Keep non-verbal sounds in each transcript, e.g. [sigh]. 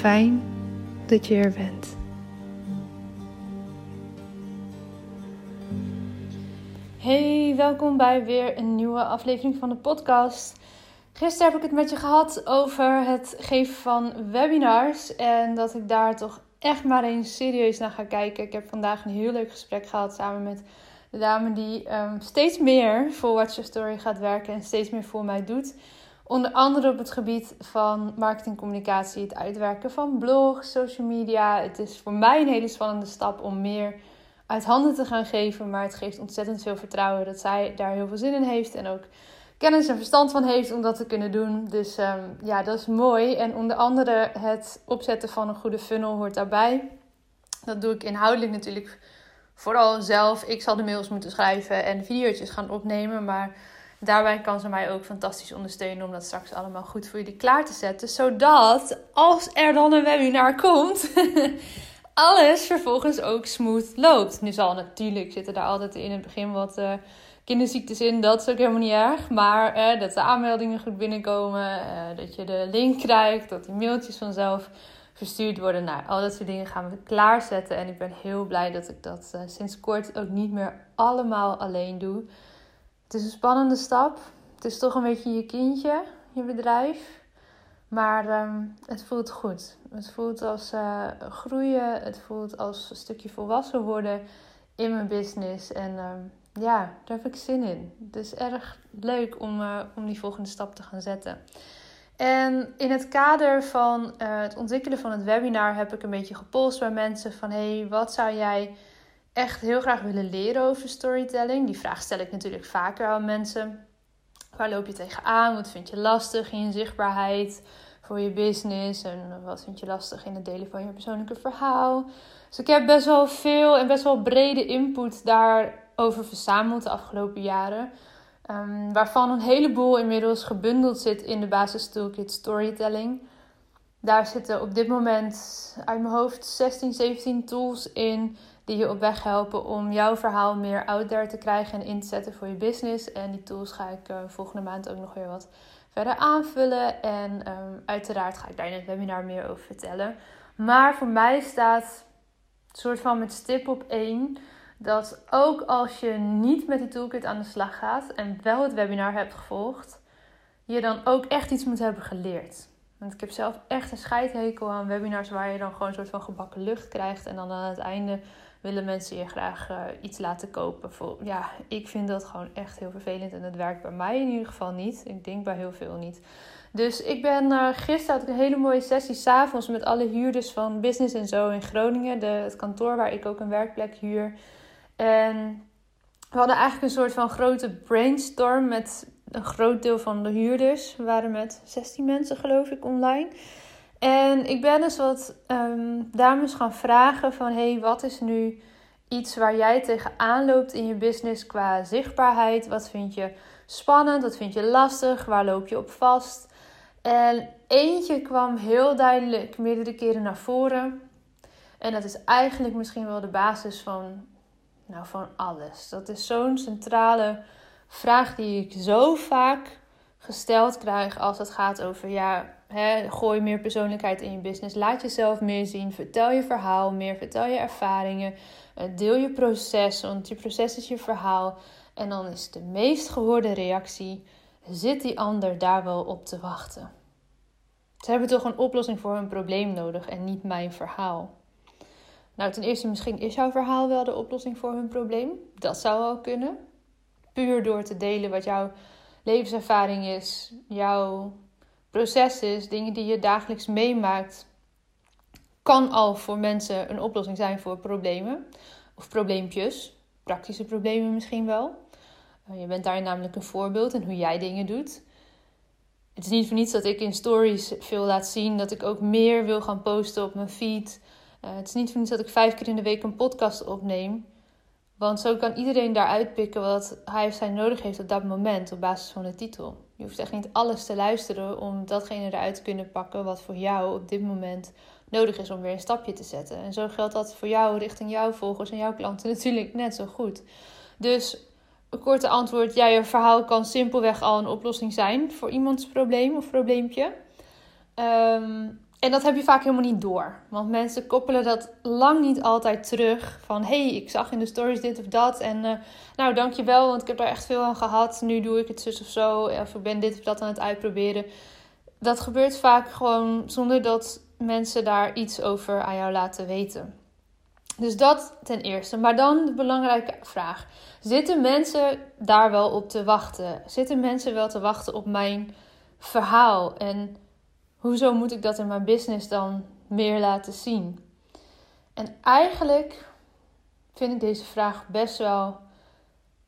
Fijn dat je er bent. Hey, welkom bij weer een nieuwe aflevering van de podcast. Gisteren heb ik het met je gehad over het geven van webinars en dat ik daar toch echt maar eens serieus naar ga kijken. Ik heb vandaag een heel leuk gesprek gehad samen met de dame die um, steeds meer voor Watch Your Story gaat werken en steeds meer voor mij doet. Onder andere op het gebied van marketingcommunicatie, het uitwerken van blogs, social media. Het is voor mij een hele spannende stap om meer uit handen te gaan geven. Maar het geeft ontzettend veel vertrouwen dat zij daar heel veel zin in heeft. En ook kennis en verstand van heeft om dat te kunnen doen. Dus ehm, ja, dat is mooi. En onder andere het opzetten van een goede funnel hoort daarbij. Dat doe ik inhoudelijk natuurlijk vooral zelf. Ik zal de mails moeten schrijven en video's gaan opnemen. Maar daarbij kan ze mij ook fantastisch ondersteunen om dat straks allemaal goed voor jullie klaar te zetten. Zodat als er dan een webinar komt, [laughs] alles vervolgens ook smooth loopt. Nu zal natuurlijk zitten daar altijd in het begin wat uh, kinderziektes in. Dat is ook helemaal niet erg. Maar uh, dat de aanmeldingen goed binnenkomen. Uh, dat je de link krijgt. Dat die mailtjes vanzelf verstuurd worden. Nou, al dat soort dingen gaan we klaarzetten. En ik ben heel blij dat ik dat sinds kort ook niet meer allemaal alleen doe. Het is een spannende stap. Het is toch een beetje je kindje, je bedrijf. Maar um, het voelt goed. Het voelt als uh, groeien. Het voelt als een stukje volwassen worden in mijn business. En um, ja, daar heb ik zin in. Het is erg leuk om, uh, om die volgende stap te gaan zetten. En in het kader van uh, het ontwikkelen van het webinar heb ik een beetje gepolst bij mensen van hey, wat zou jij echt heel graag willen leren over storytelling? Die vraag stel ik natuurlijk vaker aan mensen. Waar loop je tegenaan? Wat vind je lastig in je zichtbaarheid voor je business? En wat vind je lastig in het delen van je persoonlijke verhaal? Dus ik heb best wel veel en best wel brede input daarover verzameld de afgelopen jaren. Um, waarvan een heleboel inmiddels gebundeld zit in de basis toolkit storytelling. Daar zitten op dit moment uit mijn hoofd 16, 17 tools in die je op weg helpen om jouw verhaal meer out there te krijgen en in te zetten voor je business. En die tools ga ik uh, volgende maand ook nog weer wat verder aanvullen. En um, uiteraard ga ik daar in het webinar meer over vertellen. Maar voor mij staat soort van met stip op één. Dat ook als je niet met die toolkit aan de slag gaat en wel het webinar hebt gevolgd, je dan ook echt iets moet hebben geleerd. Want ik heb zelf echt een scheidhekel aan webinars waar je dan gewoon een soort van gebakken lucht krijgt. En dan aan het einde willen mensen je graag uh, iets laten kopen. Voor, ja, ik vind dat gewoon echt heel vervelend en het werkt bij mij in ieder geval niet. Ik denk bij heel veel niet. Dus ik ben uh, gisteren had ik een hele mooie sessie s'avonds met alle huurders van Business en Zo in Groningen. De, het kantoor waar ik ook een werkplek huur. En we hadden eigenlijk een soort van grote brainstorm met een groot deel van de huurders. We waren met 16 mensen geloof ik online. En ik ben dus wat um, dames gaan vragen van... hey, wat is nu iets waar jij tegenaan loopt in je business qua zichtbaarheid? Wat vind je spannend? Wat vind je lastig? Waar loop je op vast? En eentje kwam heel duidelijk meerdere keren naar voren. En dat is eigenlijk misschien wel de basis van, nou, van alles. Dat is zo'n centrale vraag die ik zo vaak gesteld krijg als het gaat over ja, gooi meer persoonlijkheid in je business. Laat jezelf meer zien. Vertel je verhaal meer. Vertel je ervaringen. Eh, deel je proces, want je proces is je verhaal. En dan is de meest gehoorde reactie: zit die ander daar wel op te wachten? Ze hebben toch een oplossing voor hun probleem nodig en niet mijn verhaal. Nou, ten eerste, misschien is jouw verhaal wel de oplossing voor hun probleem. Dat zou wel kunnen. Puur door te delen wat jouw levenservaring is, jouw proces is, dingen die je dagelijks meemaakt, kan al voor mensen een oplossing zijn voor problemen of probleempjes, praktische problemen misschien wel. Je bent daar namelijk een voorbeeld in hoe jij dingen doet. Het is niet voor niets dat ik in stories veel laat zien, dat ik ook meer wil gaan posten op mijn feed. Uh, het is niet voor niets dat ik vijf keer in de week een podcast opneem. Want zo kan iedereen daaruit pikken wat hij of zij nodig heeft op dat moment op basis van de titel. Je hoeft echt niet alles te luisteren om datgene eruit te kunnen pakken wat voor jou op dit moment nodig is om weer een stapje te zetten. En zo geldt dat voor jou richting jouw volgers en jouw klanten [laughs] natuurlijk net zo goed. Dus een korte antwoord: ja, je verhaal kan simpelweg al een oplossing zijn voor iemands probleem of probleempje. Um, en dat heb je vaak helemaal niet door. Want mensen koppelen dat lang niet altijd terug. Van hé, hey, ik zag in de stories dit of dat. En uh, nou, dankjewel, want ik heb daar echt veel aan gehad. Nu doe ik het zus of zo. Of ik ben dit of dat aan het uitproberen. Dat gebeurt vaak gewoon zonder dat mensen daar iets over aan jou laten weten. Dus dat ten eerste. Maar dan de belangrijke vraag: zitten mensen daar wel op te wachten? Zitten mensen wel te wachten op mijn verhaal? En hoezo moet ik dat in mijn business dan meer laten zien? En eigenlijk vind ik deze vraag best wel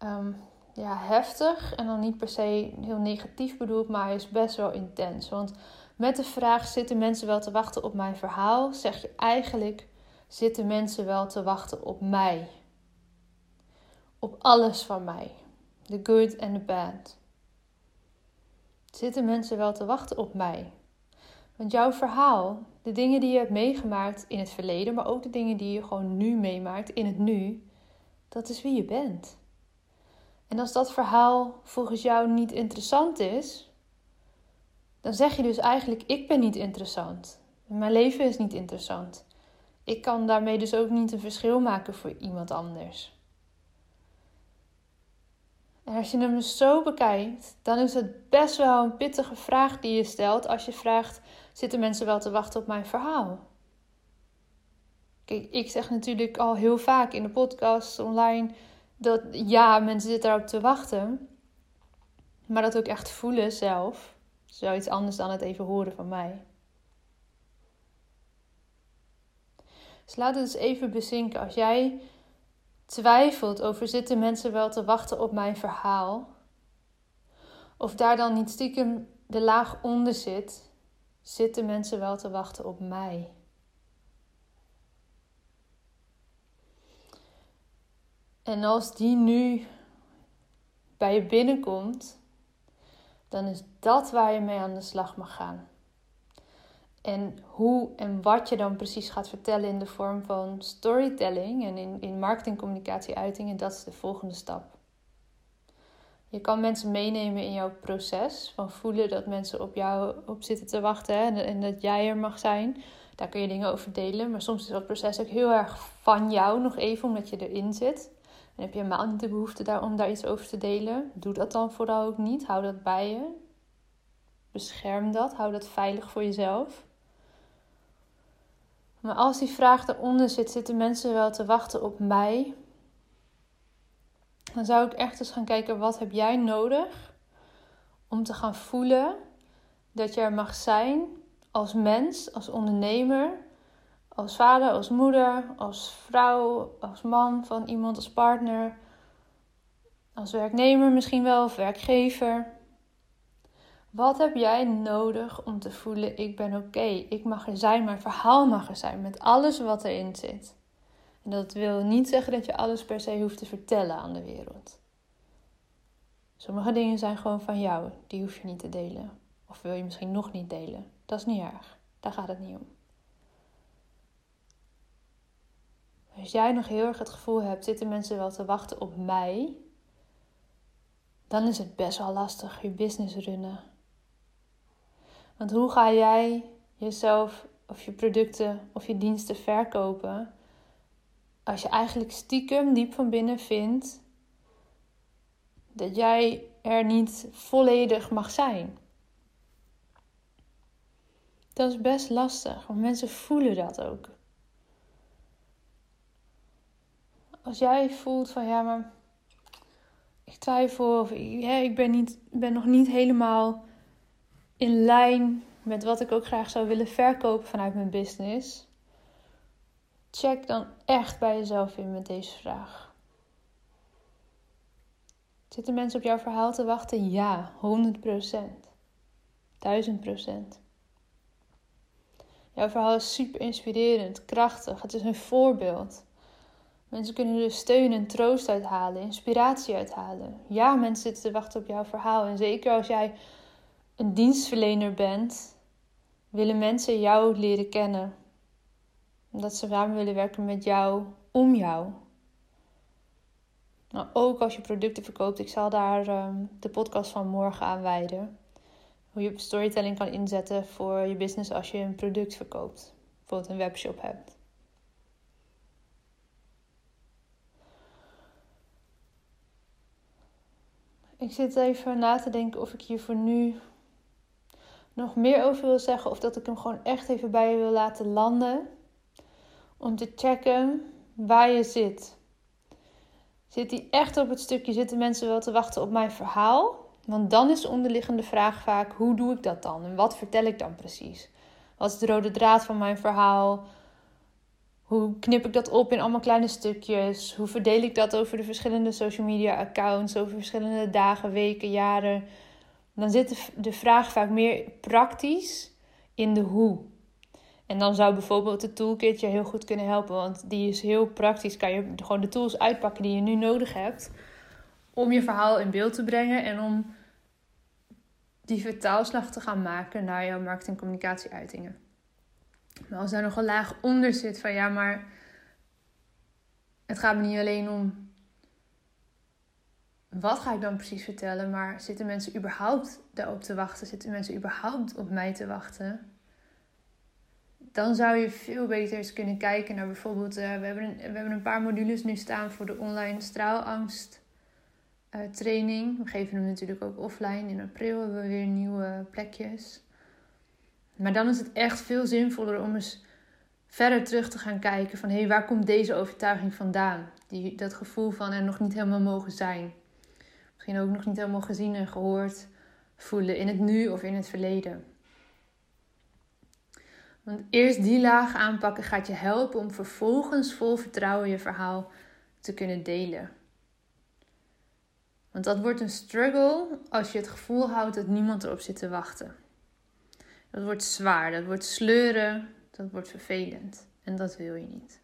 um, ja, heftig. En dan niet per se heel negatief bedoeld, maar hij is best wel intens. Want met de vraag: zitten mensen wel te wachten op mijn verhaal? Zeg je eigenlijk: zitten mensen wel te wachten op mij? Op alles van mij. The good and the bad. Zitten mensen wel te wachten op mij? Want jouw verhaal, de dingen die je hebt meegemaakt in het verleden, maar ook de dingen die je gewoon nu meemaakt in het nu, dat is wie je bent. En als dat verhaal volgens jou niet interessant is, dan zeg je dus eigenlijk: ik ben niet interessant. Mijn leven is niet interessant. Ik kan daarmee dus ook niet een verschil maken voor iemand anders. En als je hem zo bekijkt, dan is het best wel een pittige vraag die je stelt als je vraagt: zitten mensen wel te wachten op mijn verhaal? Kijk, ik zeg natuurlijk al heel vaak in de podcast online dat ja, mensen zitten daarop te wachten, maar dat ook echt voelen zelf, zoiets anders dan het even horen van mij. Dus laat het eens even bezinken. Als jij twijfelt over zitten mensen wel te wachten op mijn verhaal, of daar dan niet stiekem de laag onder zit, zitten mensen wel te wachten op mij. En als die nu bij je binnenkomt, dan is dat waar je mee aan de slag mag gaan. En hoe en wat je dan precies gaat vertellen in de vorm van storytelling en in, in marketingcommunicatie uitingen, dat is de volgende stap. Je kan mensen meenemen in jouw proces van voelen dat mensen op jou op zitten te wachten en, en dat jij er mag zijn. Daar kun je dingen over delen. Maar soms is dat proces ook heel erg van jou nog even, omdat je erin zit. En heb je helemaal niet de behoefte daar, om daar iets over te delen. Doe dat dan vooral ook niet. Hou dat bij je. Bescherm dat. Hou dat veilig voor jezelf. Maar als die vraag eronder zit, zitten mensen wel te wachten op mij. Dan zou ik echt eens gaan kijken, wat heb jij nodig om te gaan voelen dat je er mag zijn als mens, als ondernemer, als vader, als moeder, als vrouw, als man van iemand, als partner, als werknemer misschien wel of werkgever. Wat heb jij nodig om te voelen: ik ben oké, ik mag er zijn, mijn verhaal mag er zijn met alles wat erin zit? En dat wil niet zeggen dat je alles per se hoeft te vertellen aan de wereld. Sommige dingen zijn gewoon van jou, die hoef je niet te delen. Of wil je misschien nog niet delen. Dat is niet erg, daar gaat het niet om. Als jij nog heel erg het gevoel hebt, zitten mensen wel te wachten op mij, dan is het best wel lastig je business runnen. Want hoe ga jij jezelf of je producten of je diensten verkopen als je eigenlijk stiekem diep van binnen vindt dat jij er niet volledig mag zijn? Dat is best lastig, want mensen voelen dat ook. Als jij voelt van ja, maar ik twijfel of ja, ik ben, niet, ben nog niet helemaal in lijn met wat ik ook graag zou willen verkopen vanuit mijn business. Check dan echt bij jezelf in met deze vraag. Zitten mensen op jouw verhaal te wachten? Ja, 100%. 1000%. Jouw verhaal is super inspirerend, krachtig. Het is een voorbeeld. Mensen kunnen er steun en troost uithalen, inspiratie uithalen. Ja, mensen zitten te wachten op jouw verhaal. En zeker als jij een dienstverlener bent, willen mensen jou leren kennen. Omdat ze samen willen werken met jou, om jou. Nou, ook als je producten verkoopt, ik zal daar um, de podcast van morgen aan wijden. Hoe je storytelling kan inzetten voor je business als je een product verkoopt. Bijvoorbeeld een webshop hebt. Ik zit even na te denken of ik hier voor nu nog meer over wil zeggen. Of dat ik hem gewoon echt even bij je wil laten landen. Om te checken waar je zit. Zit hij echt op het stukje, zitten mensen wel te wachten op mijn verhaal? Want dan is de onderliggende vraag vaak: hoe doe ik dat dan? En wat vertel ik dan precies? Wat is de rode draad van mijn verhaal? Hoe knip ik dat op in allemaal kleine stukjes? Hoe verdeel ik dat over de verschillende social media accounts, over verschillende dagen, weken, jaren? Dan zit de vraag vaak meer praktisch in de hoe. En dan zou bijvoorbeeld de toolkit je heel goed kunnen helpen, want die is heel praktisch. Kan je gewoon de tools uitpakken die je nu nodig hebt om je verhaal in beeld te brengen en om die vertaalslag te gaan maken naar jouw marketing- communicatieuitingen. Maar als daar nog een laag onder zit van ja, maar het gaat me niet alleen om wat ga ik dan precies vertellen, maar zitten mensen überhaupt daarop te wachten? Zitten mensen überhaupt op mij te wachten? Dan zou je veel beter eens kunnen kijken naar bijvoorbeeld, uh, we, hebben een, we hebben een paar modules nu staan voor de online straalangst uh, training. We geven hem natuurlijk ook offline. In april hebben we weer nieuwe plekjes. Maar dan is het echt veel zinvoller om eens verder terug te gaan kijken van hé, hey, waar komt deze overtuiging vandaan? Die, dat gevoel van er nog niet helemaal mogen zijn. Misschien ook nog niet helemaal gezien en gehoord voelen in het nu of in het verleden. Want eerst die laag aanpakken gaat je helpen om vervolgens vol vertrouwen je verhaal te kunnen delen. Want dat wordt een struggle als je het gevoel houdt dat niemand erop zit te wachten. Dat wordt zwaar, dat wordt sleuren, dat wordt vervelend. En dat wil je niet.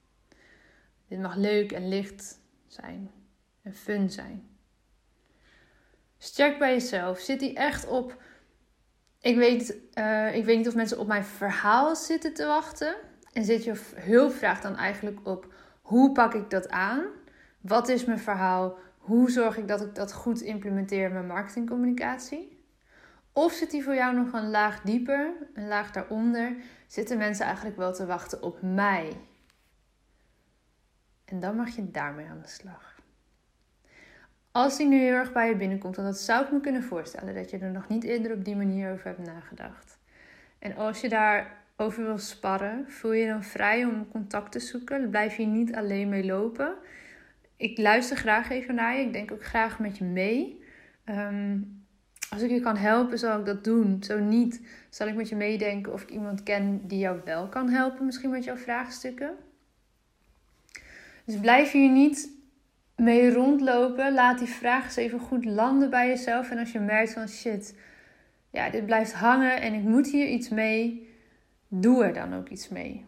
Dit mag leuk en licht zijn en fun zijn. Sterk bij jezelf. Zit die echt op. Ik weet, uh, ik weet niet of mensen op mijn verhaal zitten te wachten. En zit je hulpvraag dan eigenlijk op hoe pak ik dat aan? Wat is mijn verhaal? Hoe zorg ik dat ik dat goed implementeer in mijn marketingcommunicatie? Of zit die voor jou nog een laag dieper, een laag daaronder? Zitten mensen eigenlijk wel te wachten op mij? En dan mag je daarmee aan de slag. Als die nu heel erg bij je binnenkomt, dan dat zou ik me kunnen voorstellen dat je er nog niet eerder op die manier over hebt nagedacht. En als je daarover wil sparren, voel je dan vrij om contact te zoeken. Blijf je niet alleen mee lopen. Ik luister graag even naar je. Ik denk ook graag met je mee. Ehm, als ik je kan helpen, zal ik dat doen. Zo niet, zal ik met je meedenken of ik iemand ken die jou wel kan helpen, misschien met jouw vraagstukken. Dus blijf hier niet mee rondlopen. Laat die vraag eens even goed landen bij jezelf. En als je merkt van shit, ja, dit blijft hangen en ik moet hier iets mee, doe er dan ook iets mee.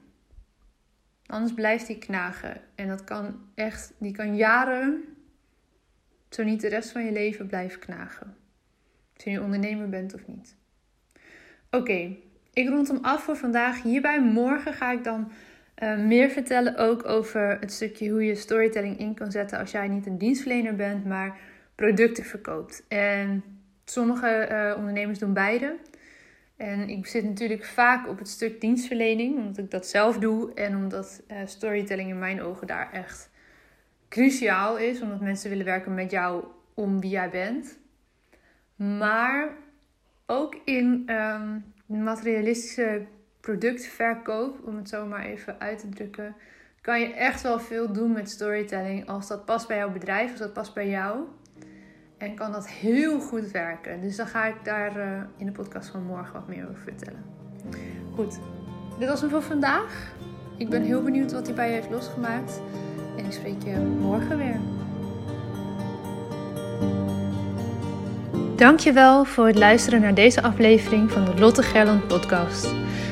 Anders blijft die knagen. En dat kan echt, die kan jaren, zo niet de rest van je leven blijven knagen. Of je nu ondernemer bent of niet. Oké, ik rond hem af voor vandaag. Hierbij morgen ga ik dan uh, meer vertellen ook over het stukje hoe je storytelling in kan zetten als jij niet een dienstverlener bent, maar producten verkoopt. En sommige uh, ondernemers doen beide. En ik zit natuurlijk vaak op het stuk dienstverlening, omdat ik dat zelf doe en omdat uh, storytelling in mijn ogen daar echt cruciaal is, omdat mensen willen werken met jou om wie jij bent. Maar ook in um, materialistische productverkoop, om het zo maar even uit te drukken, kan je echt wel veel doen met storytelling als dat past bij jouw bedrijf, als dat past bij jou. En kan dat heel goed werken. Dus dan ga ik daar uh, in de podcast van morgen wat meer over vertellen. Goed, dit was hem voor vandaag. Ik ben heel benieuwd wat hij bij je heeft losgemaakt. En ik spreek je morgen weer. Dankjewel voor het luisteren naar deze aflevering van de Lotte Gerland podcast.